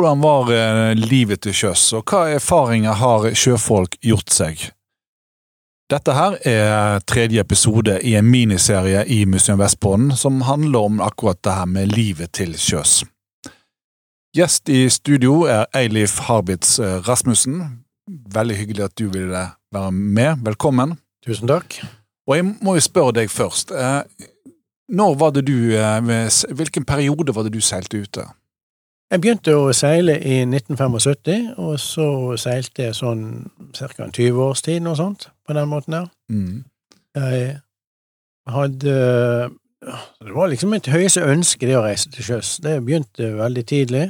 Hvordan var eh, livet til sjøs, og hva erfaringer har sjøfolk gjort seg? Dette her er tredje episode i en miniserie i Museum Vestpodden som handler om akkurat det her med livet til sjøs. Gjest i studio er Eilif Harbitz eh, Rasmussen. Veldig hyggelig at du ville være med. Velkommen. Tusen takk. Og jeg må jo spørre deg først. Eh, når var det du, eh, Hvilken periode var det du seilte ute? Jeg begynte å seile i 1975, og så seilte jeg sånn ca. 20 års tid, noe sånt, på den måten der. Mm. Jeg hadde Det var liksom mitt høyeste ønske, det å reise til sjøs. Det begynte veldig tidlig.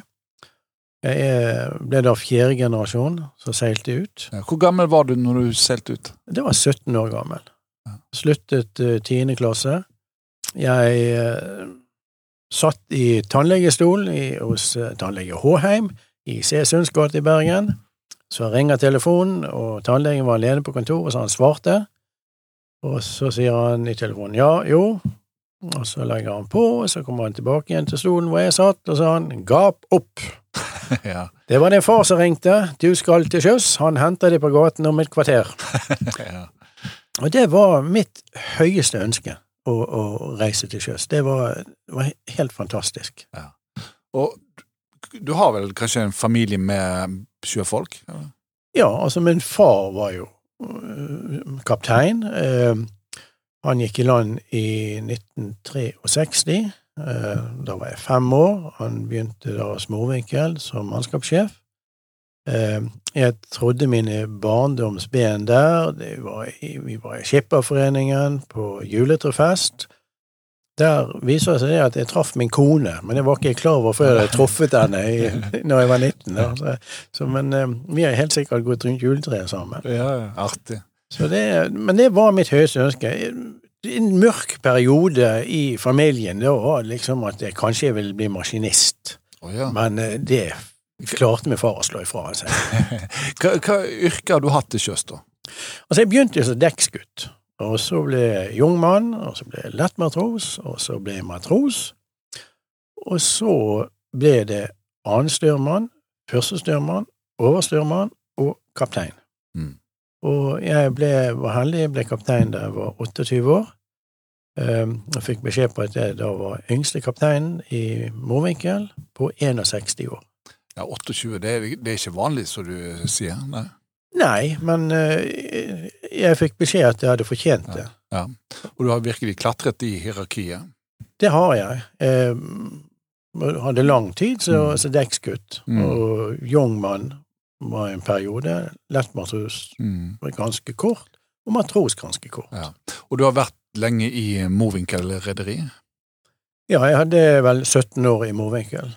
Jeg ble da fjerde generasjon som seilte ut. Ja, hvor gammel var du når du seilte ut? Det var 17 år gammel. Sluttet uh, tiende klasse. Jeg uh, satt i tannlegestol i, hos uh, tannlege Håheim i C. Sunds gate i Bergen. Så ringer telefonen, og tannlegen var alene på kontoret, så han svarte. Og så sier han i telefonen ja, jo, og så legger han på, og så kommer han tilbake igjen til stolen hvor jeg satt, og så sa han gap opp. ja. Det var din far som ringte, du skal til sjøs, han henter deg på gaten om et kvarter. ja. Og det var mitt høyeste ønske, å, å reise til sjøs. Det var, var, helt fantastisk. Ja. Og du har vel kanskje en familie med sjøfolk? Eller? Ja, altså min far var jo uh, kaptein. Uh, han gikk i land i 1963. Uh, da var jeg fem år. Han begynte da hos Morvinkel som mannskapssjef. Jeg trodde mine barndomsben der var i, Vi var i Skipperforeningen på juletrefest. Der viser det seg at jeg traff min kone, men jeg var ikke klar over før jeg hadde truffet henne i, når jeg var 19. Så, så, men vi har helt sikkert gått rundt juletreet sammen. Ja, artig. Det, men det var mitt høyeste ønske. En mørk periode i familien da var liksom at jeg kanskje ville bli maskinist. Oh, ja. Men det klarte min far å slå ifra seg. hva, hva yrke har du hatt til sjøs, da? Altså, jeg begynte jo som dekksgutt. Og så ble jeg jungmann, og så ble jeg lettmatros, og så ble jeg matros. Og så ble det annenstyrmann, førstestyrmann, overstyrmann og kaptein. Mm. Og jeg ble, var heldig, jeg ble kaptein da jeg var 28 år. Jeg fikk beskjed på at jeg da var yngste kapteinen i Morvinkel på 61 år. Ja, 28, det er, det er ikke vanlig, som du sier? Nei, Nei men uh, jeg fikk beskjed at jeg hadde fortjent det. Ja, ja. Og du har virkelig klatret i hierarkiet? Det har jeg. Jeg hadde lang tid som mm. dekksgutt, mm. og youngman var en periode. Lettmatros mm. var ganske kort, og matros ganske kort. Ja. Og du har vært lenge i Mowinckel rederi? Ja, jeg hadde vel 17 år i Mowinckel.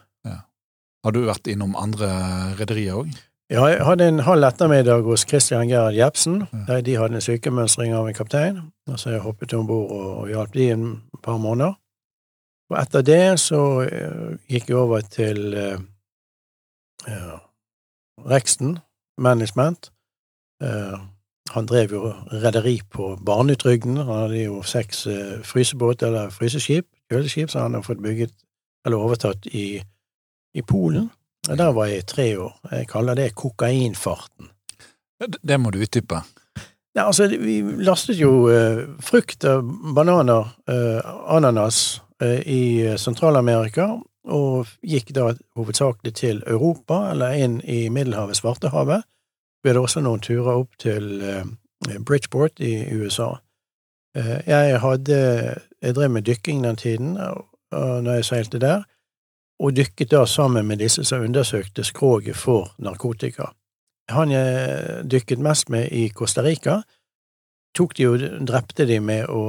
Har du vært innom andre rederier òg? Ja, jeg hadde en halv ettermiddag hos Christian Gerhard Jepsen. Der de hadde en sykemønstring av en kaptein. og Så jeg hoppet om bord og, og hjalp de en par måneder. Og etter det så uh, gikk jeg over til uh, uh, Rexton Management. han drev jo rederi på barnetrygden. Han hadde jo seks frysebåter, eller fryseskip, kjøleskip, som han har fått bygget, eller overtatt i i Polen. Og Der var jeg i tre år. Jeg kaller det kokainfarten. Det må du utdype. Ja, altså, vi lastet jo eh, frukt, bananer, eh, ananas eh, i Sentral-Amerika, og gikk da hovedsakelig til Europa, eller inn i Middelhavet, Svartehavet. Vi hadde også noen turer opp til Bridgeport i USA. Jeg hadde Jeg drev med dykking den tiden, og når jeg seilte der, og dykket da sammen med disse som undersøkte skroget for narkotika. Han jeg dykket mest med i Costa Rica, tok de og drepte de med å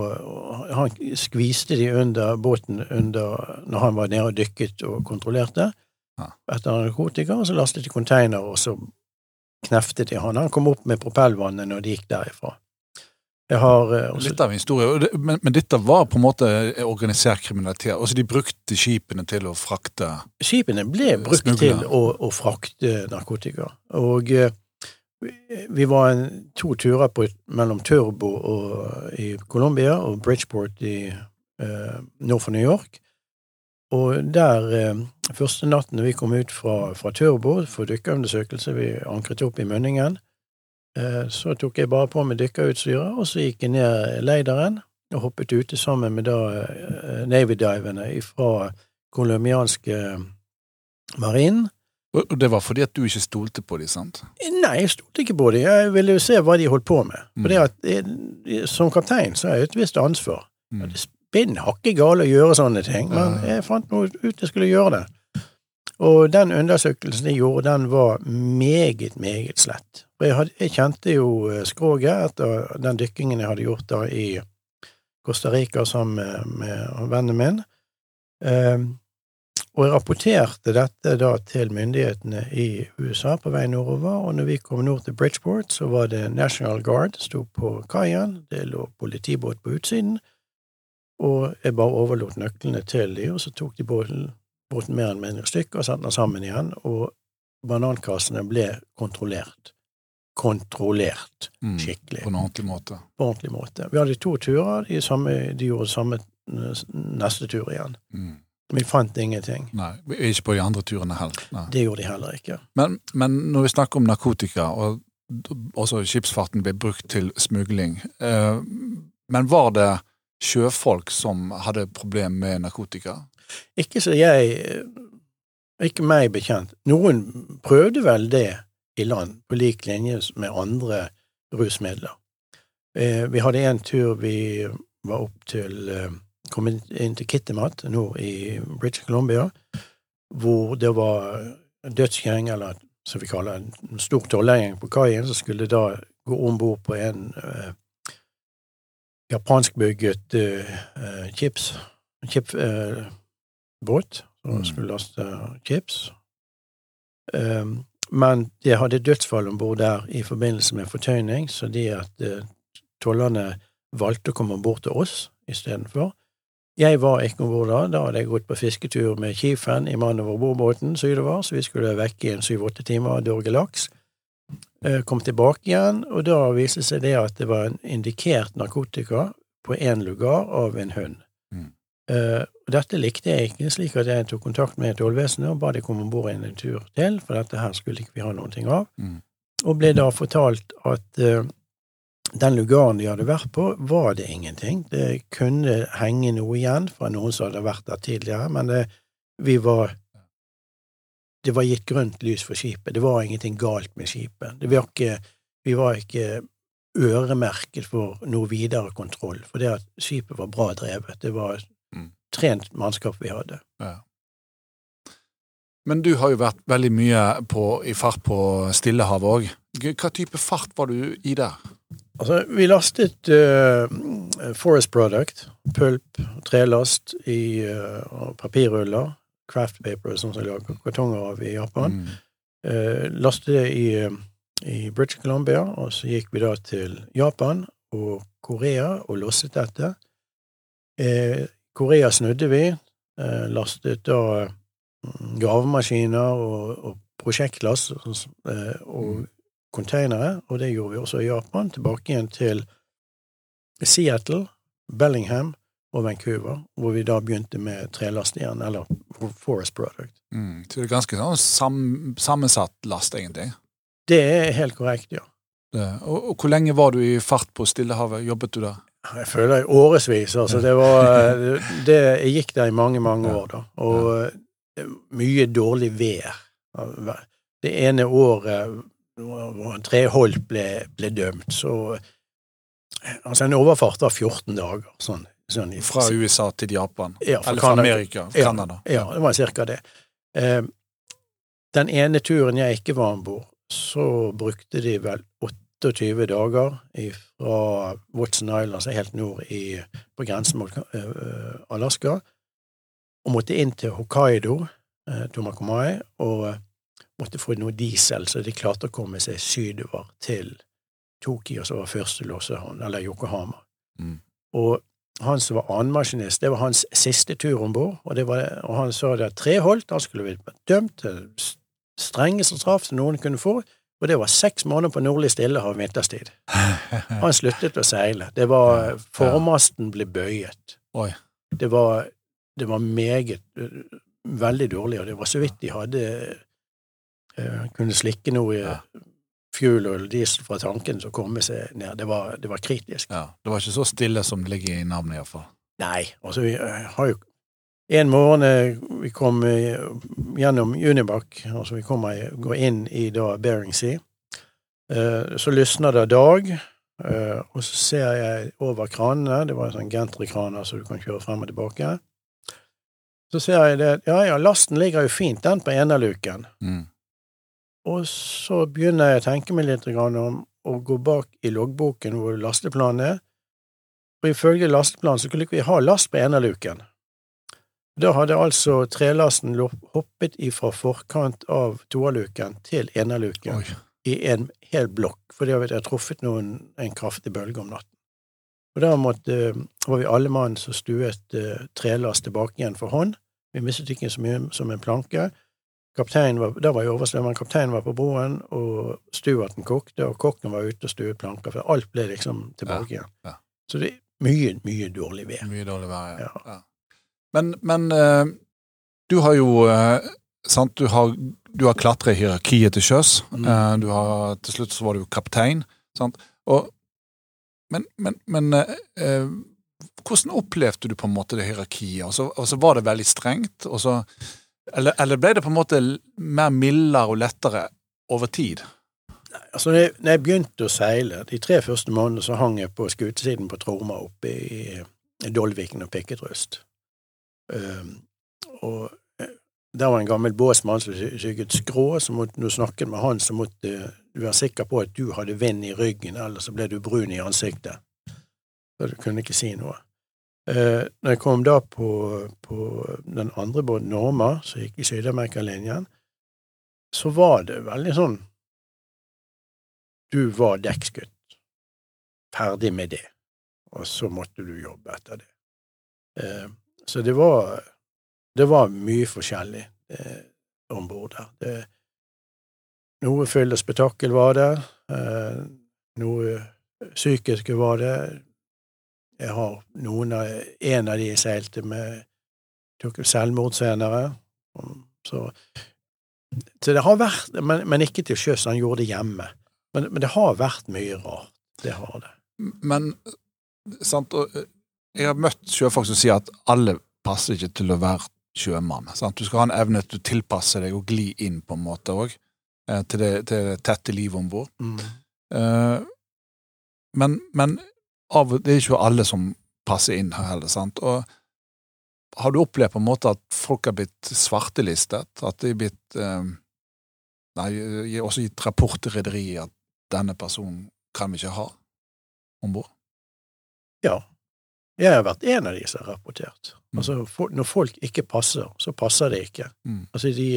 Han skviste de under båten under, når han var nede og dykket og kontrollerte etter narkotika, og så lastet de container, og så kneftet de han. Han kom opp med propellvannet når de gikk derifra. Har eh, også... Litt av en historie, men, men, dette var på en måte organisert kriminalitet? Altså De brukte skipene til å frakte Skipene ble brukt smugler. til å, å, frakte narkotika. Og eh, vi var en, to turer på, mellom Turbo og, i Colombia og Bridgeport i eh, nord for New York. Og der eh, første natten vi kom ut fra, fra Turbo for dykkerundersøkelse, vi ankret opp i Mønningen, så tok jeg bare på meg dykkerutstyret, og så gikk jeg ned leideren og hoppet ute sammen med da navydiverne Navy-diverne fra colombianske marinen. Og det var fordi at du ikke stolte på dem, sant? Nei, jeg stolte ikke på dem. Jeg ville jo se hva de holdt på med. For Mm. at jeg, Som kaptein så har jeg et visst ansvar. Mm. Det spinn hakke gale å gjøre sånne ting, men jeg fant nå ut jeg skulle gjøre det. Og den undersøkelsen jeg gjorde, den var meget, meget slett. Og jeg, hadde, jeg kjente jo eh, skroget etter den dykkingen jeg hadde gjort da i Costa Rica sammen med, med vennen min. Um, og jeg rapporterte dette da til myndighetene i USA på vei nordover, og når vi kom nord til Bridgeport, så var det National Guard, sto på kaien, det lå politibåt på utsiden, og jeg bare overlot nøklene til dem, og så tok de båten, båten mer enn mindre stykk, og satte den sammen igjen, og banankassene ble kontrollert. Kontrollert. Mm. Skikkelig. På en ordentlig måte. På ordentlig måte. Vi hadde to turer, de, samme, de gjorde samme neste tur igjen. Mm. Vi fant ingenting. Nei, ikke på de andre turene heller. Nei. Det gjorde de heller ikke. Men, men når vi snakker om narkotika, og også skipsfarten ble brukt til smugling, eh, men var det sjøfolk som hadde problem med narkotika? Ikke så jeg Ikke meg bekjent. Noen prøvde vel det i land, på lik linje med andre rusmidler. Eh, Vi hadde en tur vi var opp til eh, Kom inn til Kittimat nord i British Columbia, hvor det var dødsgjeng, eller som vi kaller en stor tollergjeng på kaien, som skulle da gå om bord på en eh, japanskbygget eh, eh, chips, chip, eh, båt som Mm. skulle laste chips. Um, men de hadde dødsfall om bord der i forbindelse med fortøyning, så de at uh, tollerne valgte å komme om bord til oss istedenfor. Jeg var ikke om bord da, da hadde jeg gått på fisketur med Kifen i mannen over bordbåten sydover, så vi skulle vekke i en syv-åtte timer og dorge laks. Eh, Kom tilbake igjen, og da viste det seg det at det var en indikert narkotika på én lugar av en hund. Eh, dette likte jeg ikke, slik at jeg tok kontakt med tollvesenet og ba de komme om bord en tur til, for dette her skulle ikke vi ha noe av, Mm. og ble da fortalt at uh, den lugaren de hadde vært på, var det ingenting. Det kunne henge noe igjen fra noen som hadde vært der tidligere, men det, vi var Det var gitt grønt lys for skipet. Det var ingenting galt med skipet. Det var ikke, vi var ikke øremerket for noe videre kontroll, for det at skipet var bra drevet. Det var. Trent mannskap vi hadde. Ja. Men du har jo vært veldig mye på, i fart på Stillehavet òg. Hva type fart var du i der? Altså, vi lastet uh, Forest Product, pulp, trelast i uh, papirruller, craft paper, som de lager kartonger av i Japan. Mm. Uh, lastet det i, i British Columbia, og så gikk vi da til Japan og Korea og losset dette. Korea snudde vi, eh, lastet da mm, gravemaskiner og, og prosjektlast eh, og containere, og det gjorde vi også i Japan, tilbake igjen til Seattle, Bellingham og Vancouver, hvor vi da begynte med trelast igjen, eller Forest Product. Mm. Så det er ganske sånn sam, sammensatt last, egentlig. Det er helt korrekt, ja. Det. Og, og hvor lenge var du i fart på Stillehavet? Jobbet du der? Jeg føler i årevis, altså. Det var det, Jeg gikk der i mange, mange år, da. Og eh, mye dårlig vær. Det ene året hvor Treholt ble, ble dømt, så Altså, en overfart var 14 dager, sånn. sånn i, Fra USA til Japan? ja, Eller fra Canada. Amerika? Ja. Canada? Ja, det var cirka det. Eh, den ene turen jeg ikke var om bord, så brukte de vel 28 dager fra Watson Island, altså helt nord i, på grensen mot eh, Alaska, og måtte inn til Hokkaido, uh, Tomakomai, og eh, måtte få noe diesel, så de klarte å komme seg sydover til Tokyo, som var første lossehavn, eller Yokohama. Mm. Og han som var annenmaskinist, det var hans siste tur om bord, og, og han sa det at Treholt, han skulle bli dømt til strengeste straff som noen kunne få, og det var seks måneder på nordlig Stillehav vinterstid. Han sluttet å seile. Det var Formasten ble bøyet. Det var, det var meget veldig dårlig, og det var så vidt de hadde uh, kunne slikke noe i Ja. fuel og diesel fra tanken som komme seg ned. Det var, det var kritisk. Ja, Det var ikke så stille som det ligger i navnet, iallfall. Nei, altså vi har jo En morgen eh, vi kom eh, gjennom Unibac, altså vi kommer, går inn i da Bering Sea, eh, så lysner det dag, og så ser jeg over kranene, det var en sånn gentrykraner så du kan kjøre frem og tilbake, så ser jeg det, ja ja, lasten ligger jo fint den på enerluken, Mm. og så begynner jeg å tenke meg litt om å gå bak i loggboken hvor lasteplanen er, og ifølge lasteplanen så ikke vi ha last på enerluken. Da hadde altså trelasten hoppet ifra forkant av toaluken til enerluken Oi. i en hel blokk, fordi det hadde truffet noen, en kraftig bølge om natten. Og da måtte, var vi alle mann som stuet eh, trelast tilbake igjen for hånd. Vi mistet ikke så mye som en planke. Kapteinen var, da var jo overstøveren, kapteinen var på broen, og stuerten kokte, og kokken var ute og stuet planker, for alt ble liksom tilbake igjen. ja. Så det er mye, mye dårlig vær. Mye dårlig vær, ja. Ja. Men, men eh, du har jo eh, sant, du har, du har klatret i hierarkiet til sjøs. Mm. Eh, har, til slutt så var du kaptein. Sant? Og, men men, men eh, hvordan opplevde du på en måte det hierarkiet? Og så, og så var det veldig strengt? Så, eller, eller ble det på en måte mer mildere og lettere over tid? Altså, når jeg, når jeg begynte å seile, de tre første månedene så hang jeg på skutesiden på Troma oppe i Dolviken og Pikketrøst. Um, og eh, der var en gammel båsmann som sykket skrå, så måtte når du snakket med han, så måtte du være sikker på at du hadde vind i ryggen, ellers så ble du brun i ansiktet. Så du kunne ikke si noe. Eh, når jeg kom da på, på den andre båten, Norma, som gikk i Sydamerikalinjen, så var det veldig sånn du var dekksgutt. Ferdig med det. Og så måtte du jobbe etter det. Eh, så det var, det var mye forskjellig eh, om bord der. Det, noe fyll og spetakkel var det. Eh, noe psykiske var det. Jeg har noen av En av de jeg seilte med, tok selvmord senere. Så, så det har vært Men, men ikke til sjøs. Han gjorde det hjemme. Men, men det har vært mye rart. Det har det. Men sant, og, jeg har møtt sjøfolk som sier at alle passer ikke til å være sjømann. Sant? Du skal ha en evne til å tilpasse deg og gli inn på en måte òg, til, det, til det tette livet om bord. Mm. Uh, men, men av, det er ikke alle som passer inn her heller, sant. Og har du opplevd på en måte at folk har blitt svartelistet? At de har blitt eh, Nei, også gitt rapport til rederiet at denne personen kan vi ikke ha om bord? Ja. Jeg har vært en av de som har rapportert. Mm. Altså, for, når folk ikke passer, så passer det ikke. Mm. Altså, de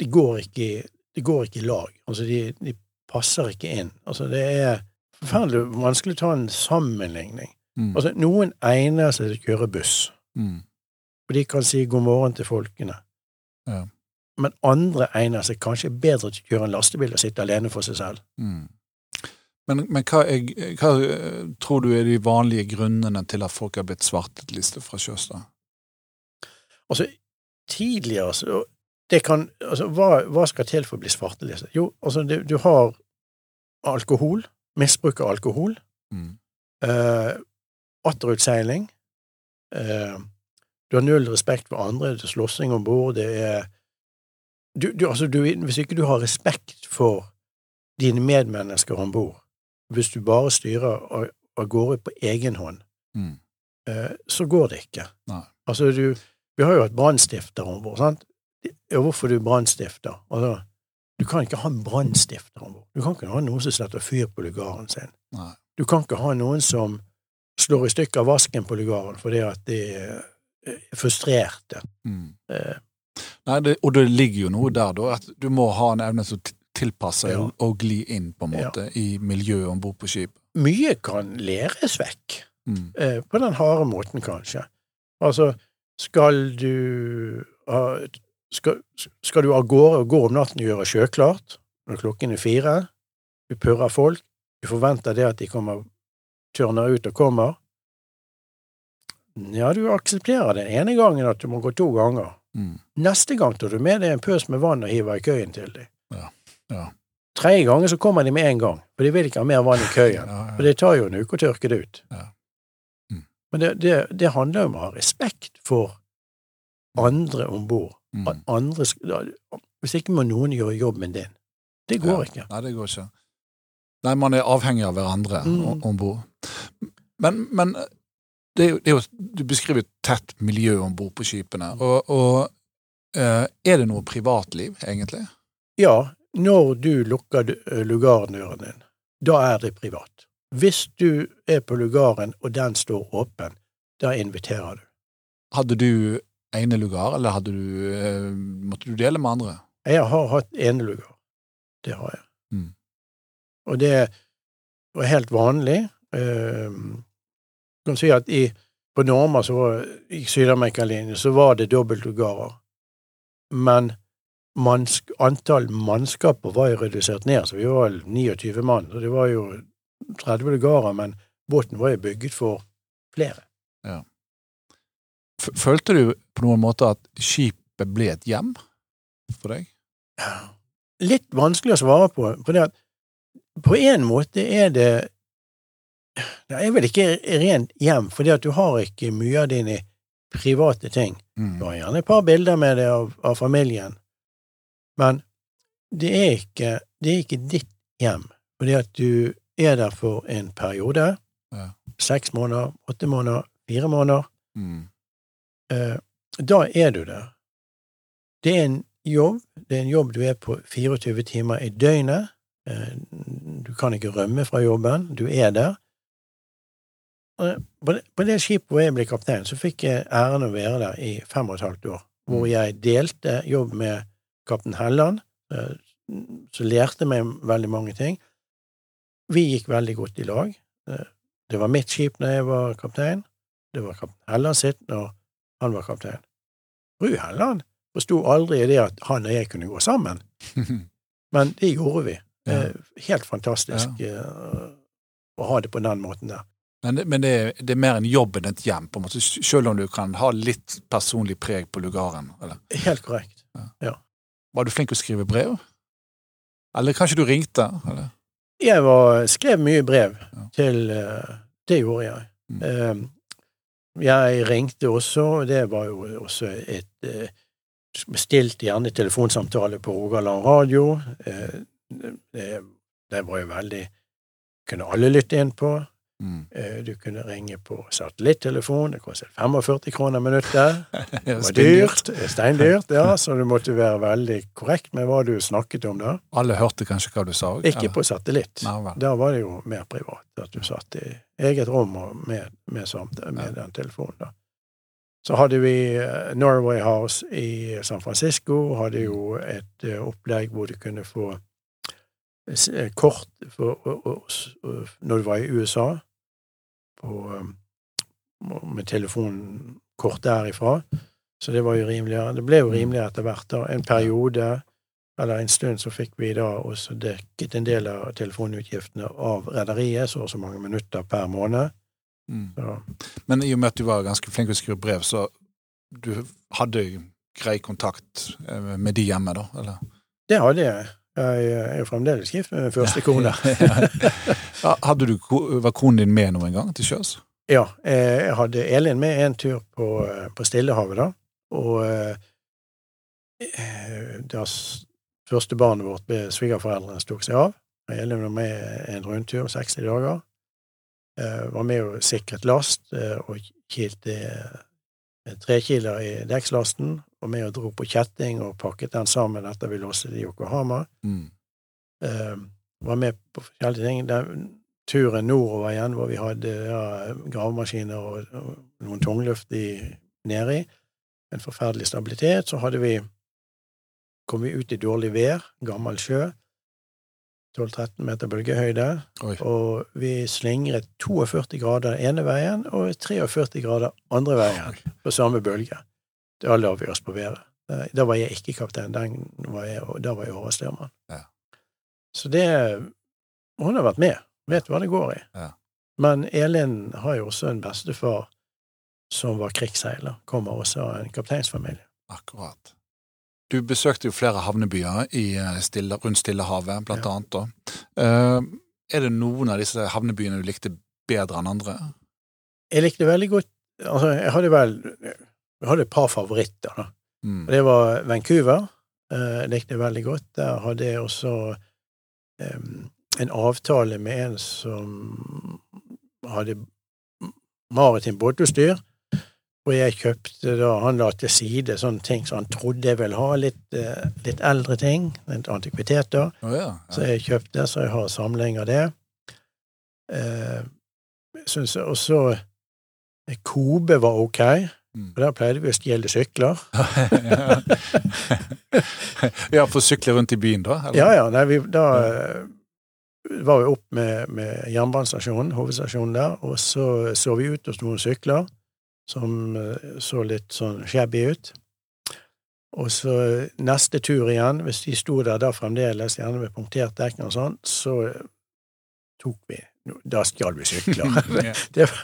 De går ikke, de går ikke i lag. Altså, de, de passer ikke inn. Altså, det er forferdelig vanskelig å ta en sammenligning. Mm. Altså, noen egner seg til å kjøre buss, Mm. og de kan si god morgen til folkene. Ja. Men andre egner seg kanskje bedre til å kjøre en lastebil og sitte alene for seg selv. Mm. Men, men hva, er, hva tror du er de vanlige grunnene til at folk har blitt svartelistet fra sjøs? Altså, tidligere så det kan, altså, hva, hva skal til for å bli svartelistet? Jo, altså, du, du har alkohol, misbruk av alkohol, Mm. eh, atterutseiling, eh, du har null respekt for andre, det er slåssing om bord, det er du, du, altså, du, Hvis ikke du har respekt for dine medmennesker om bord, hvis du bare styrer av av gårde på egen hånd, Mm. eh, så går det ikke. Nei. Altså, du, vi har jo hatt brannstifter om bord, sant? Ja, hvorfor du brannstifter? Altså, du kan ikke ha en brannstifter om bord. Du kan ikke ha noen som setter fyr på lugaren sin. Nei. Du kan ikke ha noen som slår i stykker vasken på lugaren fordi at de er frustrerte. Mm. Eh, Nei, det, og det ligger jo noe der, da, at du må ha en evne t- tilpasse Ja. og, og gli inn på en Ja. måte i miljøet om bord på skip. Mye kan læres vekk. Mm. eh, på den harde måten, kanskje. Altså, skal du ha skal, skal du av gårde og gå om natten og gjøre sjøklart når klokken er fire? Du purrer folk, du forventer det at de kommer tørner ut og kommer. Ja, du aksepterer den ene gangen at du må gå to ganger. Mm. Neste gang tar du med deg en pøs med vann og hiver i køyen til dem. Ja, ja. Tredje gangen så kommer de med en gang, for de vil ikke ha mer vann i køyen. Ja, For ja. det tar jo en uke å tørke det ut. Ja. Mm. Men det, det, det handler om å ha respekt for andre om bord. Mm. Hvis ikke må noen gjøre jobben din. Det går Ja. ikke. Nei, det går ikke. Nei, man er avhengig av hverandre Mm. om bord. Men, men det er jo, det er jo, du beskriver et tett miljø om bord på skipene. Og, og eh, er det noe privatliv, egentlig? Ja, når du lukker d- lugardøren din, da er det privat. Hvis du er på lugaren og den står åpen, da inviterer du. Hadde du ene lugar, eller du, eh, måtte du dele med andre? Jeg har hatt ene lugar. Det har jeg. Mm. Og det var helt vanlig. Du kan si at i, på Norma, så var, i Sydamerikalinjen, så var det dobbeltlugarer. Men mannsk, antall mannskaper var jo redusert ned, så vi var vel 29 mann. Så det var jo 30 lugarer, men båten var jo bygget for flere. Ja. følte du på noen måte at skipet ble et hjem for deg? litt vanskelig å svare på, for det at på en måte er det Det er vel ikke rent hjem, fordi at du har ikke mye av dine private ting. Mm. Du har gjerne et par bilder med det av, av familien, men det er ikke, det er ikke ditt hjem, fordi at du er der for en periode. Ja. Seks måneder, åtte måneder, fire måneder. Mm. Eh, da er du der. Det er en jobb, det er en jobb du er på 24 timer i døgnet. Eh, du kan ikke rømme fra jobben, du er der. Eh, På det, på det skipet hvor jeg ble kaptein, så fikk jeg æren å være der i fem og et halvt år, hvor jeg delte jobb med kaptein Helland, eh, som lærte meg veldig mange ting. Vi gikk veldig godt i lag. Eh, Det var mitt skip når jeg var kaptein, det var kaptein Helland sitt når han var kaptein. Fru Helland forsto aldri det at han og jeg kunne gå sammen, men det gjorde vi. Ja. Eh, Helt fantastisk ja. å ha det på den måten der. Men, det, men det, er, det er mer en jobb enn et hjem, på en måte, selv om du kan ha litt personlig preg på lugaren. Eller? Helt korrekt. Var du flink til å skrive brev? Eller kanskje du ringte? Eller? Jeg var, skrev mye brev Ja. til eh, Det gjorde jeg. Mm. Eh, Jeg ringte også, og det var jo også et eh, Bestilte gjerne telefonsamtale på Rogaland radio. Eh, Det, det var jo veldig Kunne alle lytte inn på. Mm. Eh, Du kunne ringe på satellittelefon, det kostet 45 kroner minuttet. Det var dyrt, steindyrt, ja, så du måtte være veldig korrekt med hva du snakket om da. Alle hørte kanskje hva du sa? Ikke eller? på satellitt. Nei. Da var det jo mer privat, at du satt i eget rom med, med, samt, med den telefonen. da. Så hadde vi eh, Norway House i San Francisco, hadde jo et eh, opplegg hvor du kunne få kort for, og, og, når du var i USA, på, med med telefonkort derifra. Så det var jo rimeligere. Det ble jo rimeligere etter hvert. da. En periode eller en stund så fikk vi da også dekket en del av telefonutgiftene av rederiet, så og så mange minutter per måned. Mm. Så, Men i og med at du var ganske flink til å skrive brev, så du hadde grei kontakt eh, med de hjemme, da? Eller? det hadde jeg. Jeg er jo fremdeles gift med min første kone. Du, var konen din med noen gang til sjøs? Ja, jeg hadde Elin med en tur på, på Stillehavet, da. Og eh, da første barnet vårt ble svigerforeldrene tok seg av. Elin var med en rundtur, 60 dager. Eh, Var med og sikret last eh, og kilte trekiler i dekkslasten. Og med og dro på kjetting og pakket den sammen etter vi låste det i Yokohama. Mm. eh, var med på forskjellige ting. Den turen nordover igjen, hvor vi hadde ja, gravemaskiner og, og noen tungluft i, nedi, en forferdelig stabilitet, så hadde vi kom vi ut i dårlig vær, gammel sjø, 12-13 meter bølgehøyde, Oi. og vi slingret 42 grader ene veien og 43 grader andre veien på samme bølge. La vi oss på været. Eh, Da var jeg ikke kaptein, var jeg, da var jeg overstyrmann. Ja. Så det Hun har vært med, vet hva det går i. Ja. Men Elin har jo også en bestefar som var krigsseiler. Kommer også av en kapteinsfamilie. Akkurat. Du besøkte jo flere havnebyer i eh, stille, rundt Stillehavet, blant Ja. annet. Da. Eh, er det noen av disse havnebyene du likte bedre enn andre? Jeg likte veldig godt Altså, jeg hadde vel Jeg hadde et par favoritter, da. Mm. Og det var Vancouver. Eh, Jeg likte det veldig godt. Der hadde jeg også um, en avtale med en som hadde maritimt båtutstyr. Og jeg kjøpte da Han la til side sånne ting som han trodde jeg ville ha. Litt, eh, litt eldre ting. Litt antikviteter. Oh, ja. Så jeg kjøpte, så jeg har samling av det. Eh, synes også eh, Kobe var ok, Mm. for der pleide vi å stjele sykler. ja, for å sykle rundt i byen, da? eller? Ja, ja, nei, vi, da var vi opp med, med jernbanestasjonen, hovedstasjonen der, og så så vi ut hos noen sykler som eh, så litt sånn shabby ut. Og så neste tur igjen, hvis de sto der da fremdeles, gjerne med punktert dekk og sånn, så tok vi Da stjal vi sykler. Det var,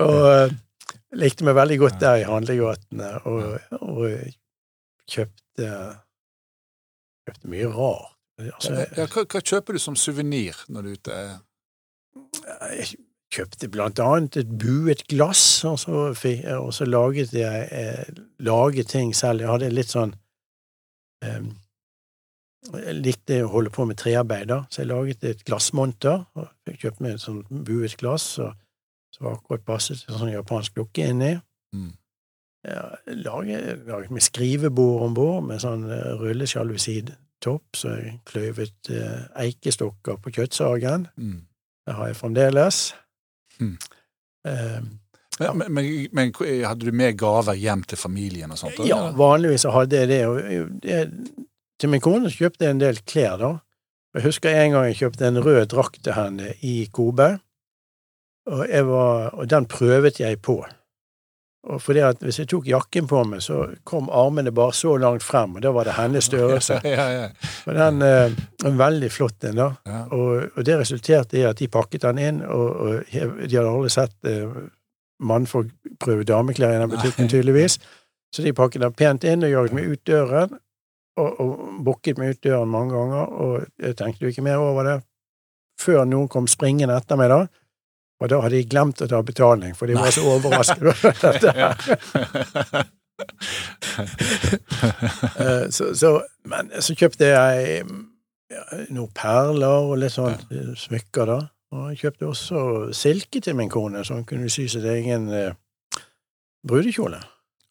og eh, likte meg veldig godt der i handlegatene, og, og kjøpte kjøpte mye rart. Altså, Ja, hva, hva kjøper du som suvenir når du er ute? jeg kjøpte blant annet et buet glass, og så, fikk, og så laget jeg eh, laget ting selv. Jeg hadde litt sånn um, Jeg likte å holde på med trearbeid, så jeg laget et glassmonter. og kjøpte meg et sånt buet glass og, som akkurat passet til sånn japansk dukke inni. Mm. Ja, laget, laget med skrivebord om bord, med sånn uh, rullesjalusidtopp, så jeg kløyvet eh, eikestokker på kjøttsagen. Mm. Det har jeg fremdeles. Mm. Eh, Men, men, men, men hadde du med gaver hjem til familien og sånt? Eller? ja, vanligvis hadde jeg det. Og det til min kone kjøpte jeg en del klær, da. Jeg husker en gang jeg kjøpte en rød drakt til henne i Kobe, og, var, og den prøvet jeg på. Og fordi at hvis jeg tok jakken på meg, så kom armene bare så langt frem, og da var det hennes størrelse. ja, ja, Og den eh, veldig flott den, da. ja. Og, og det resulterte i at de pakket den inn, og, og de hadde aldri sett eh, mannfolk prøve dameklær i den butikken, tydeligvis. Så de pakket den pent inn og jaget meg ut døren, og, og bukket meg ut døren mange ganger, og jeg tenkte jo ikke mer over det før noen kom springende etter meg, da. Og da hadde de glemt å ta betaling, for de var så overrasket over dette. Eh, så, så, men så kjøpte jeg ja, noen perler og litt sånn eh, smykker, da. Og jeg kjøpte også silke til min kone, så hun kunne sy sin egen eh, brudekjole.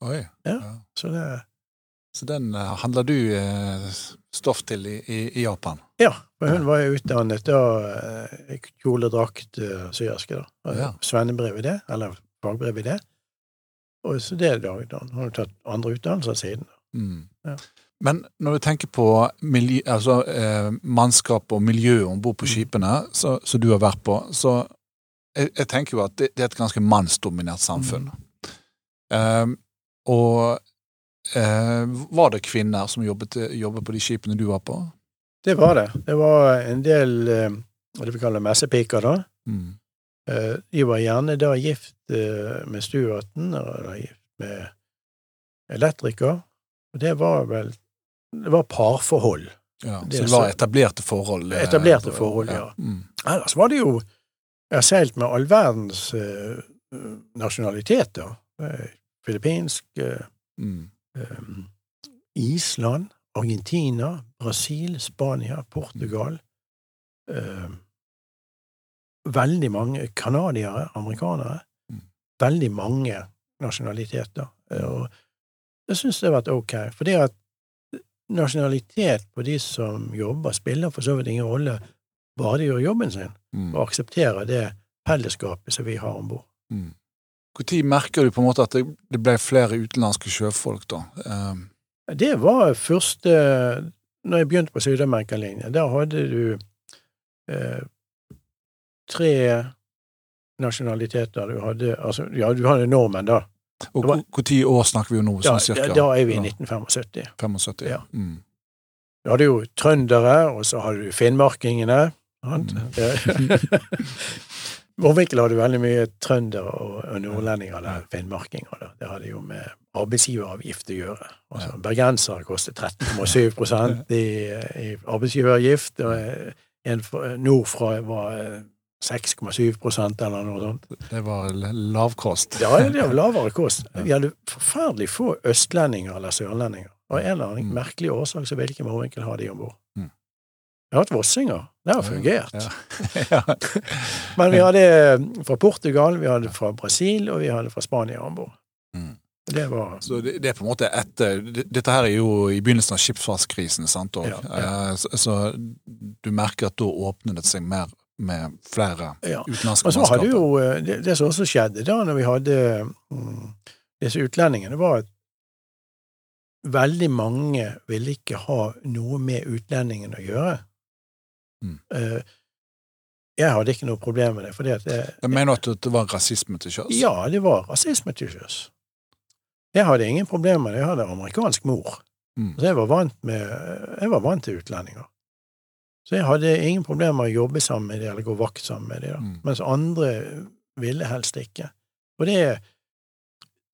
Oi. Ja. Så det Så den eh, handler du eh, stoff til i, i, Japan? Ja, for hun var jo utdannet da eh, kjoledrakt syerske, da. Ja. Svennebrev i det, eller fagbrev i det. Og så det da. Hun har tatt andre utdannelser siden. Mm. Ja. Men når du tenker på miljø, altså, eh, mannskap og miljø om bord på Mm. skipene som du har vært på, så jeg, jeg tenker jo at det, det er et ganske mannsdominert samfunn. Mm. Um, og var det kvinner som jobbet, jobbet på de skipene du var på? Det var det. Det var en del eh, hva vi kaller messepiker, da. Mm. Eh, De var gjerne da gift eh, med stuarten, eller gift med elektriker. Og det var vel Det var parforhold. Ja, Det så det var etablerte forhold? eh, Etablerte forhold, ja. Mm. Ellers var det jo Jeg har seilt med all verdens eh, nasjonaliteter. Eh, Filippinsk, eh, Mm. Eh, Island, Argentina, Brasil, Spania, Portugal. Eh, veldig mange canadiere, amerikanere. Mm. Veldig mange nasjonaliteter. Eh, og jeg syns det har vært ok. det at nasjonalitet på de som jobber, spiller for så vidt ingen rolle, bare de gjør jobben sin Mm. og aksepterer det fellesskapet som vi har om bord. Mm. Når merker du på en måte at det, ble flere utenlandske sjøfolk, da? Eh, Det var første Når jeg begynte på Syd-Amerika-linjen, der hadde du eh, tre nasjonaliteter. Du hadde altså, ja, du hadde nordmenn, da. og når år snakker vi jo nå, Da, sånn cirka? da, da er vi i Ja, 1975. 75? Ja. Mm. Du hadde jo trøndere, og så hadde du finnmarkingene. Mm. Eh, hadde veldig mye trøndere og, og nordlendinger der, finnmarkinger. da. Det hadde jo med arbeidsgiveravgift å gjøre. Altså, Ja. Bergensere kostet 13,7 i, i arbeidsgiveravgift, og en nordfra var eh, 6,7% eller noe sånt. Det var lavkost. Ja, det var lavere kost. Vi hadde forferdelig få østlendinger eller sørlendinger. Av en eller annen Mm. merkelig årsak så ville ikke Vormvinkel ha de om bord. Vi har hatt vossinger. Det har fungert. Ja. ja. Men vi hadde fra Portugal, vi hadde fra Brasil, og vi hadde fra Spania om bord. Mm. Det var Så det, det er på en måte etter Dette her er jo i begynnelsen av skipsfartskrisen, sant? Og, Ja, eh, Så, så du merker at da åpnet det seg mer med flere Ja. utenlandske mannskaper. jo eh, det, det som også skjedde da når vi hadde mm, disse utlendingene, var at veldig mange ville ikke ha noe med utlendingene å gjøre. Mm. Eh, jeg hadde ikke noe problem med det, fordi at jeg, Jeg mener at det var rasisme til sjøs. Ja, det var rasisme til sjøs. Jeg hadde ingen problemer med det. Jeg hadde amerikansk mor. Mm. Så jeg var vant med Jeg var vant til utlendinger. Så jeg hadde ingen problemer med å jobbe sammen med dem, eller gå vakt sammen med dem. Mm. mens andre ville helst ikke. Og det,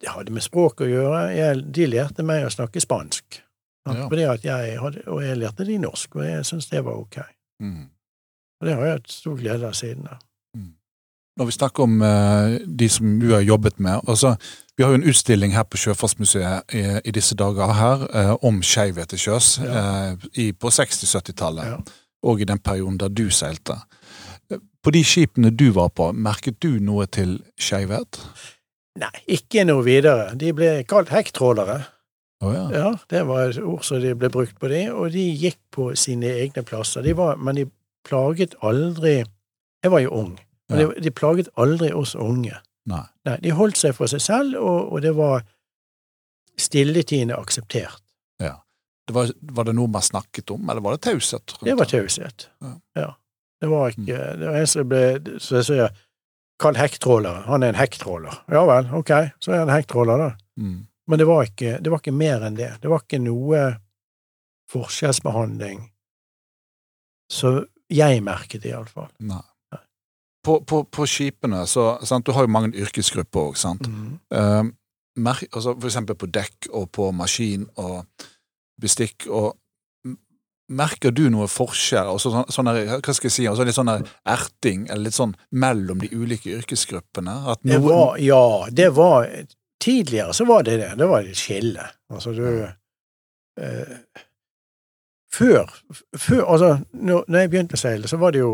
det hadde med språk å gjøre. Jeg, de lærte meg å snakke spansk. Ja. Fordi at jeg hadde, og jeg lærte de norsk, og jeg syntes det var ok. Mm. Og det har jeg hatt stor glede av siden. da. Når vi snakker om uh, de som du har jobbet med altså, Vi har jo en utstilling her på Sjøfartsmuseet i, i disse dager her uh, om skeivhet til sjøs Ja. uh, i- på 60-70-tallet, Ja. og i den perioden da du seilte. På de skipene du var på, merket du noe til skeivhet? Nei, ikke noe videre. De ble kalt hekktrålere. Å ja. Ja, det var ord som de ble brukt på det, og de gikk på sine egne plasser. De var, men de plaget aldri Jeg var jo ung, men Ja. de, de plaget aldri oss unge. Nei. Nei, de holdt seg for seg selv, og, og det var stilletiende akseptert. Det var, var det noe man snakket om, eller var det taushet? Det var taushet. Ja. Ja. Det var ikke Det var en som ble Så jeg sier Kall hekktråler. Han er en hekktråler. Ja vel, ok, så er han hekktråler, da. Mm. Men det var, ikke, det var ikke mer enn det. Det var ikke noe forskjellsbehandling så jeg merket, iallfall. Nei. På, på, på skipene, så sant, Du har jo mange yrkesgrupper òg, sant. Mm. Eh, mer, altså for eksempel på dekk og på maskin og bestikk og Merker du noe forskjell, altså sånn, sånn der, hva skal jeg si, altså litt sånn erting, eller litt sånn mellom de ulike yrkesgruppene? At Det var, ja, det var Tidligere så var det det. Det var et skille. Altså, du eh, Før, før Altså, når, når jeg begynte å seile, så var det jo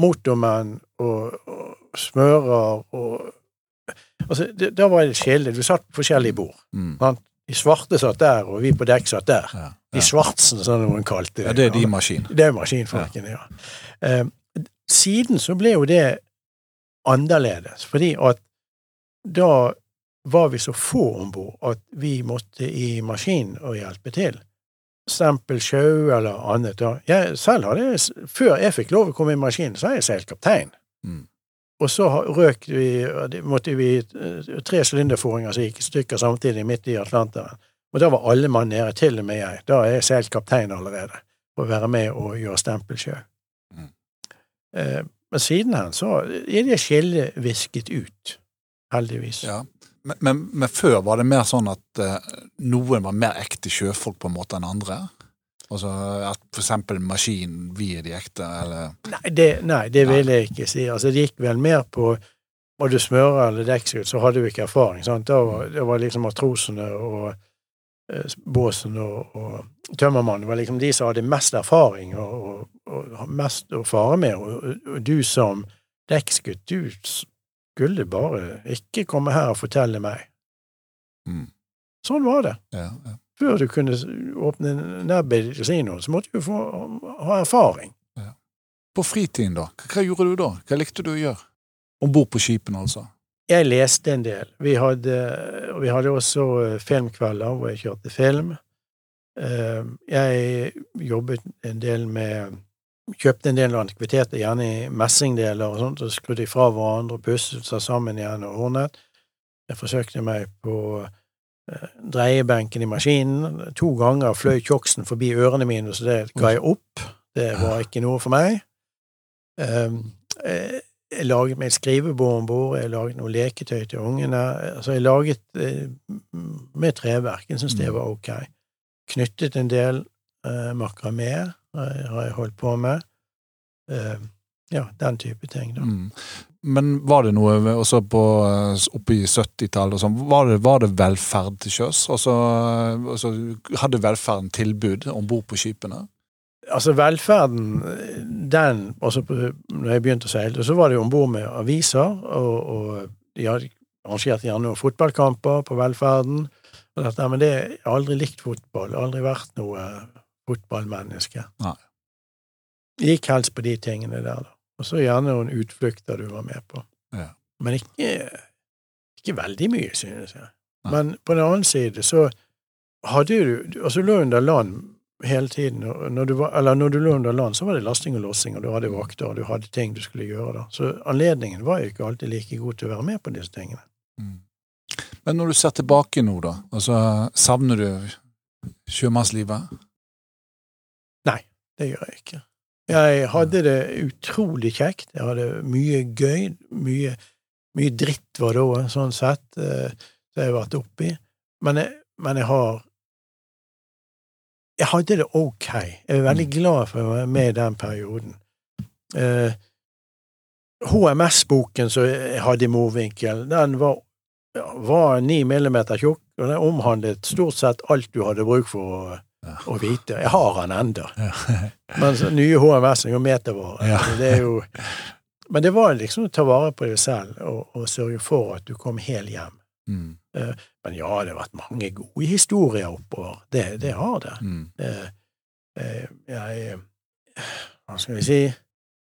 motormenn og, og smører og Altså, det, da var det et skille. Du satt på forskjellige bord. mm, De svarte satt der, og vi på dekk satt der. ja, De svartsene, svartsen, som noen kalte det. ja, det er de maskin. Det er maskinfolkene, ja. Eh, siden så ble jo det annerledes, fordi at da var vi så få om bord at vi måtte i maskin og hjelpe til. Stempel sjau eller annet. Jeg selv hadde, før jeg fikk lov å komme i maskin, så har jeg seilt kaptein. Mm. Og så røk vi, måtte vi eh, tre sylinderforinger som gikk i stykker samtidig midt i Atlanteren. Og da var alle mann nede, til og med jeg. Da er jeg seilt kaptein allerede å være med og gjøre stempelsjø. Mm. Eh, men sidenhen så er det skillet visket ut, heldigvis. Ja. Men, men, men før var det mer sånn at uh, noen var mer ekte sjøfolk på en måte enn andre? Altså at for eksempel maskin, vi er de ekte, eller Nei, det, nei, det vil jeg ikke si. Altså, det gikk vel mer på Var du smører eller dekksgutt, så hadde du ikke erfaring. Sant? Da var, det var liksom matrosene og eh, båsen og, og tømmermannen var liksom de som hadde mest erfaring og, og, og mest å fare med. Og du som dekksgutt, du skulle bare ikke komme her og fortelle meg. mm, Sånn var det. ja, ja. Før du kunne åpne i kasinoen, så måtte du få ha erfaring. På fritiden, da? Hva, hva gjorde du da? Hva likte du å gjøre? Om bord på skipene, altså? Jeg leste en del. Vi hadde, vi hadde også eh, filmkvelder hvor jeg kjørte film. Eh, Jeg jobbet en del med Kjøpte en del antikviteter, gjerne i messingdeler og sånt, og skrudde fra hverandre og pusset seg sammen igjen og ordnet. Jeg forsøkte meg på eh, dreiebenken i maskinen. To ganger fløy tjoksen forbi ørene mine, så det ga jeg opp. Det var ikke noe for meg. Eh, eh, jeg laget meg et skrivebord om bord, jeg laget noe leketøy til ungene. Altså, jeg laget eh, med treverk. Jeg syntes det Mm. var ok. Knyttet en del makramé har jeg holdt på med. Eh, ja, den type ting, da. Mm. Men var det noe også på eh, oppe i 70-tallet og sånn, var, det- var det velferd til sjøs? Altså, altså, hadde velferden tilbud om bord på skipene? Altså, velferden, den også på, Når jeg begynte å seile, så var det jo om bord med aviser, og, og de hadde arrangert gjerne noen fotballkamper på velferden. Og dette, men det jeg har aldri likt fotball. Aldri vært noe fotballmenneske. Nei. Gikk helst på de tingene der, da. Og så gjerne noen utflukter du var med på. Ja. Men ikke, ikke veldig mye, synes jeg. Nei. Men på den annen side så hadde du Altså, du lå under land hele tiden. og Når du, var, eller når du lå under land, så var det lasting og lossing, og du hadde vakter, og du hadde ting du skulle gjøre da. Så anledningen var jo ikke alltid like god til å være med på disse tingene. Mm. Men når du ser tilbake nå, da, altså, savner du sjømannslivet? Det gjør jeg ikke. Jeg hadde det utrolig kjekt. Jeg hadde mye gøy. Mye, mye dritt var det òg, sånn sett, eh, som jeg har vært oppi. Men jeg, men jeg har Jeg hadde det ok. Jeg er veldig glad for å være med i den perioden. Eh, HMS-boken som jeg hadde i Morvinkel, den var var 9 millimeter tjukk, og den omhandlet stort sett alt du hadde bruk for å, Ja. vite. Jeg har han men Mens nye HMS er jo metervare. Ja. Det er jo, men det var liksom å ta vare på deg selv og, og sørge for at du kom hel hjem. Mm. Men ja, det har vært mange gode historier oppover. Det, det har det. Mm. det eh, jeg Hva skal vi si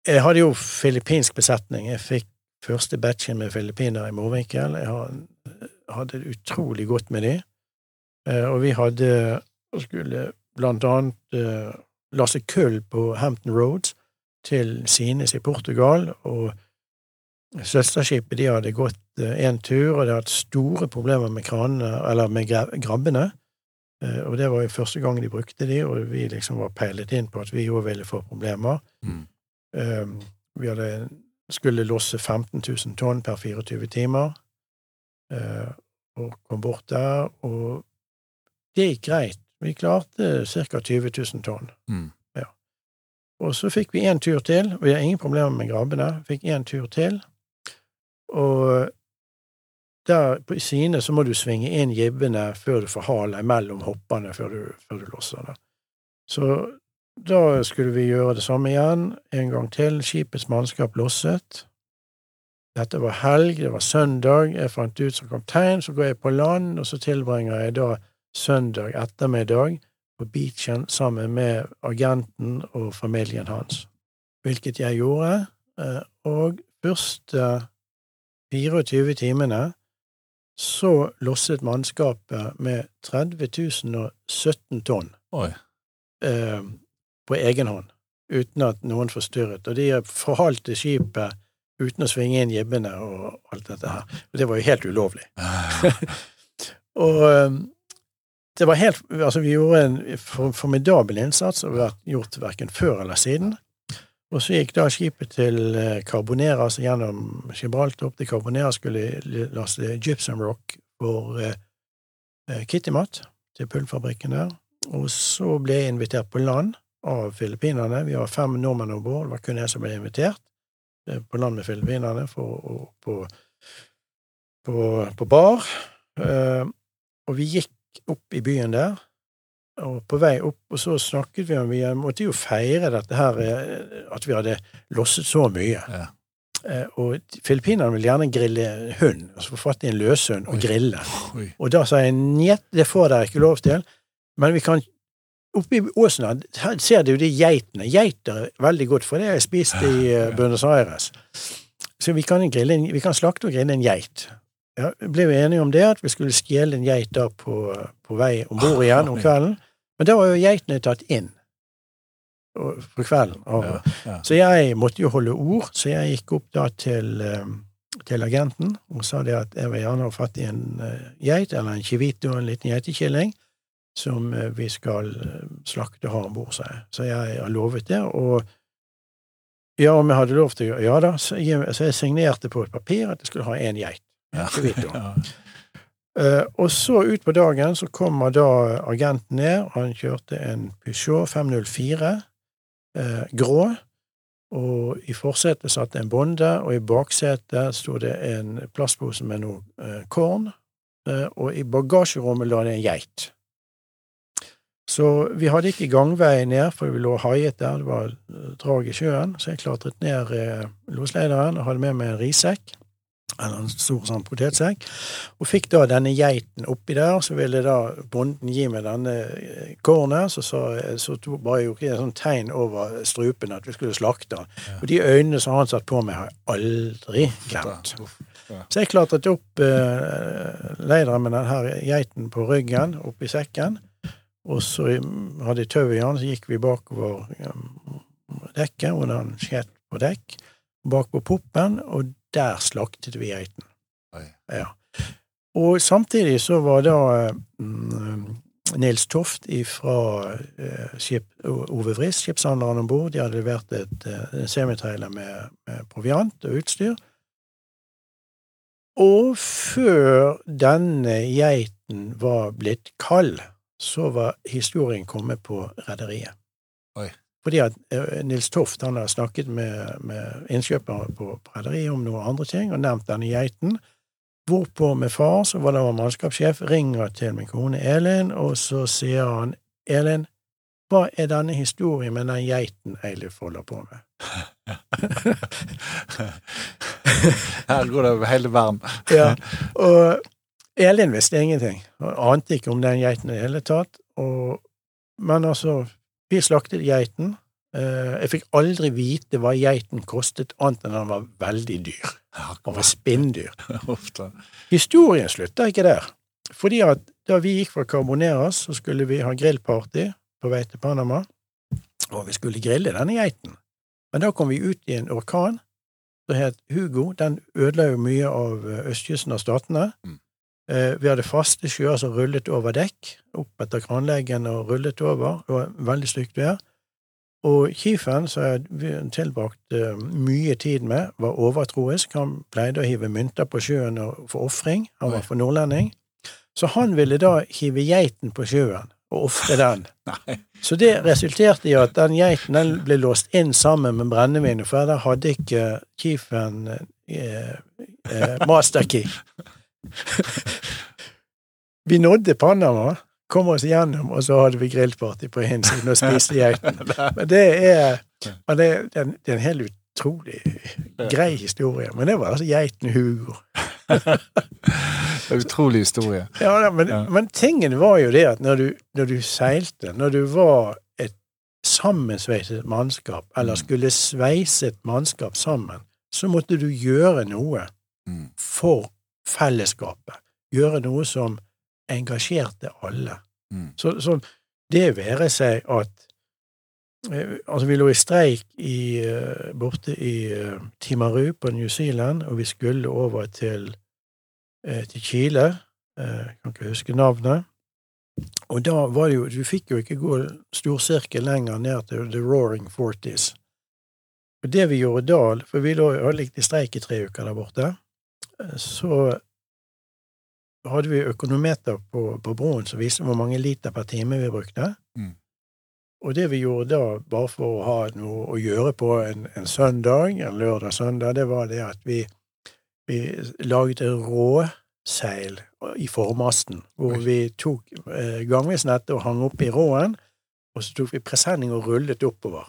Jeg hadde jo filippinsk besetning. Jeg fikk første batchen med filippinere i Morvinkel. Jeg hadde det utrolig godt med de. Eh, Og vi hadde skulle blant annet eh, laste kull på Hampton Roads til Sines i Portugal, og søsterskipet de hadde gått én tur, og de hadde hatt store problemer med kranene, eller med grabbene. Eh, Og det var jo første gang de brukte de, og vi liksom var peilet inn på at vi òg ville få problemer. Mm. Eh, Vi hadde, skulle losse 15 000 tonn per 24 timer, eh, og kom bort der, og det gikk greit. Vi klarte ca. 20 000 tonn. Mm. Og så fikk vi én tur til, og vi har ingen problemer med grabbene. Fikk én tur til, og der på sine så må du svinge inn jibbene før du får halen mellom hoppene før du, før du losser det. Så da skulle vi gjøre det samme igjen, en gang til. Skipets mannskap losset. Dette var helg, det var søndag. Jeg fant ut som kaptein, så går jeg på land, og så tilbringer jeg da søndag ettermiddag på beachen sammen med agenten og familien hans, hvilket jeg gjorde. eh, Og første 24 timene så losset mannskapet med 30 017 tonn eh, på egen hånd, uten at noen forstyrret. Og de forhalte skipet uten å svinge inn jibbene og alt dette her. Og det var jo helt ulovlig. Og eh, det var helt Altså, vi gjorde en formidabel innsats, og vi har gjort verken før eller siden. Og så gikk da skipet til eh, Carbonera, altså gjennom Gibraltar opp til Carbonera, skulle laste gypsum rock for eh, eh, Kittimat, til pulverfabrikken der. Og så ble jeg invitert på land av filippinerne. Vi var fem nordmenn om bord, det var kun jeg som ble invitert eh, på land med filippinerne og, på, på, på bar. Og vi gikk opp i byen der, og på vei opp, og så snakket vi om Vi måtte jo feire dette her, eh, at vi hadde losset så mye. Ja. Eh, Og filippinerne vil gjerne grille hund, altså få fatt i en løshund og Oi. grille. Oi. Og da sa jeg njet, det får dere ikke lov til, men vi kan Oppe i åsen her, her ser du de geitene. Geiter er veldig godt, for det har jeg spist i eh, Buenos Aires. Så vi kan, grille vi kan slakte og grille en geit. Ja, ble vi enige om det, at vi skulle stjele en geit da på, på vei om bord igjen om kvelden. Men da var jo geitene tatt inn på for kvelden. Ja, ja. så jeg måtte jo holde ord, så jeg gikk opp da til, eh, til agenten og sa det at jeg vil gjerne ha fatt i en eh, geit, eller en chivito, en liten geitekilling, som eh, vi skal slakte og ha om bord, sa jeg. Så jeg har lovet det, og Ja, om jeg hadde lov til å gjøre Ja da, så jeg, så jeg signerte på et papir at jeg skulle ha én geit. Ja. Eh, og så ut på dagen så kommer da agenten ned, og han kjørte en Peugeot 504 uh, grå, og i forsetet satt en bonde, og i baksetet sto det en plastpose med noe uh, korn, eh, og i bagasjerommet lå det en geit. Så vi hadde ikke gangvei ned, for vi lå haiet der, det var eh, drag i sjøen, så jeg klatret ned eh, loslederen og hadde med meg en rissekk, eller en stor sånn potetsekk, og fikk da denne geiten oppi der, så ville da bonden gi meg denne eh, kornet, så, så, så to, bare gjorde jeg et sånt tegn over strupen at vi skulle slakte den. Ja. Og de øynene som han satt på meg, har jeg aldri glemt. Ja. Så jeg klatret opp eh, leideren med denne geiten på ryggen, oppi sekken, og så hadde jeg tau i den, så gikk vi bakover um, dekket, hvor den skjedde på dekk, bak på poppen, og der slaktet vi geiten. Ja. Og samtidig så var da mm, Nils Toft fra eh, skip, Ove Friis, skipshandleren om bord, de hadde levert et eh, semitrailer med, med proviant og utstyr. Og før denne geiten var blitt kald, så var historien kommet på rederiet. Fordi at eh, Nils Toft han har snakket med, med innkjøpere på, på rederiet om noen andre ting, og nevnt denne geiten. Hvorpå med far, som var da mannskapssjef, ringer til min kone Elin, og så sier han Elin, hva er denne historien med den geiten Eilif holder på med? Her går det hele verden. Ja, og Elin visste ingenting, Han ante ikke om den geiten i det hele tatt, og, men altså, vi slaktet geiten. Eh, Jeg fikk aldri vite hva geiten kostet, annet enn at den var veldig dyr. Den var spinndyr. Historien slutter ikke der, fordi at da vi gikk fra Carboneras, så skulle vi ha grillparty på vei til Panama, og vi skulle grille denne geiten. Men da kom vi ut i en orkan som het Hugo. Den ødela jo mye av eh, østkysten av statene. Mm. Eh, Vi hadde faste sjøer som rullet over dekk, opp etter kranleggen og rullet over. Det var veldig stygt vær. Og Kifen, som jeg tilbrakte eh, mye tid med, var overtroisk. Han pleide å hive mynter på sjøen for ofring. Han var for nordlending. Så han ville da hive geiten på sjøen og ofre den. Så det resulterte i at den geiten den ble låst inn sammen med brennevinet, for der hadde ikke Kifen eh, eh, masterkey. vi nådde Panama, kom oss gjennom, og så hadde vi grillparty på hinsiden og spiste geiten. Men det er, men det, er- det er en- helt utrolig grei historie. Men det var altså geiten Hugo. Utrolig historie. Ja, da, men, Ja. men tingen var jo det at når du, når du seilte, når du var et sammensveiset mannskap, eller Mm. skulle sveise et mannskap sammen, så måtte du gjøre noe Mm. for fellesskapet. Gjøre noe som engasjerte alle. Mm. Så, så det være seg at eh, Altså, vi lå i streik i, eh, borte i eh, Timaru på New Zealand, og vi skulle over til, til Chile. Jeg kan ikke huske navnet. Og da var det jo Du fikk jo ikke gå storsirkel lenger ned til The Roaring Forties. Og det vi gjorde da, for vi lå hadde ligget i streik i tre uker der borte, så hadde vi økonometer på, på broen som viste hvor mange liter per time vi brukte. Mm. Og det vi gjorde da, bare for å ha noe å gjøre på en, en søndag, en lørdag-søndag, det var det at vi, vi laget råseil i formasten, hvor vi tok eh, gangveisnettet og hang opp i råen, og så tok vi presenning og rullet oppover.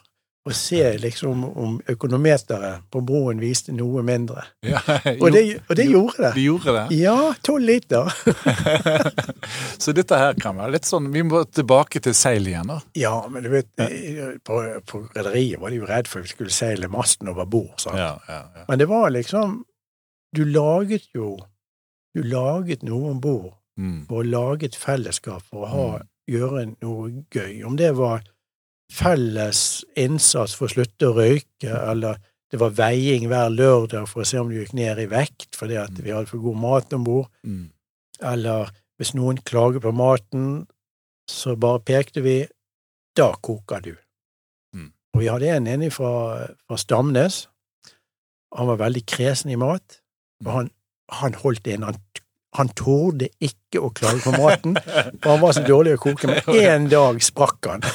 Og se liksom om økonometeret på broen viste noe mindre. Ja, Og det, og det gjorde det. de gjorde det. Ja, tolv liter. Så dette her kan være litt sånn Vi må tilbake til seil igjen, da. Ja, men du vet, på, på rederiet var de jo redd for at vi skulle seile masten over bord. sant? Ja, ja, ja. Men det var liksom Du laget jo Du laget noe om bord Mm. for å lage et fellesskap, for å ha, gjøre noe gøy. Om det var felles innsats for å slutte å røyke, eller det var veiing hver lørdag for å se om du gikk ned i vekt fordi at vi hadde for god mat om bord, Mm. eller hvis noen klager på maten, så bare pekte vi da koker du. Mm. Og vi hadde en inne fra, fra Stamnes. Han var veldig kresen i mat, og han, han holdt inn. Han, han torde ikke å klage på maten, for han var så dårlig å koke. Men én dag sprakk han.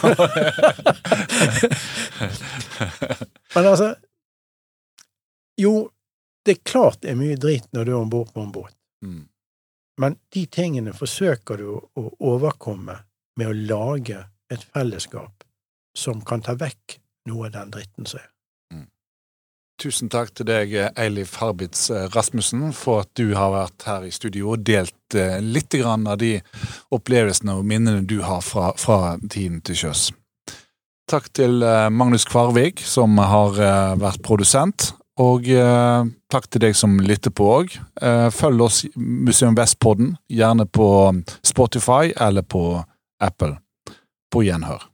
Men altså Jo, det er klart det er mye dritt når du er om bord på en båt. Mm. Men de tingene forsøker du å overkomme med å lage et fellesskap som kan ta vekk noe av den dritten som er. Tusen takk til deg, Eilif Harbitz Rasmussen, for at du har vært her i studio og delt eh, litt av de opplevelsene og minnene du har fra, fra tiden til sjøs. Takk til eh, Magnus Kvarvik, som har eh, vært produsent. Og eh, takk til deg som lytter på òg. Eh, følg oss Museum Vest-podden, gjerne på Spotify eller på Apple. På gjenhør.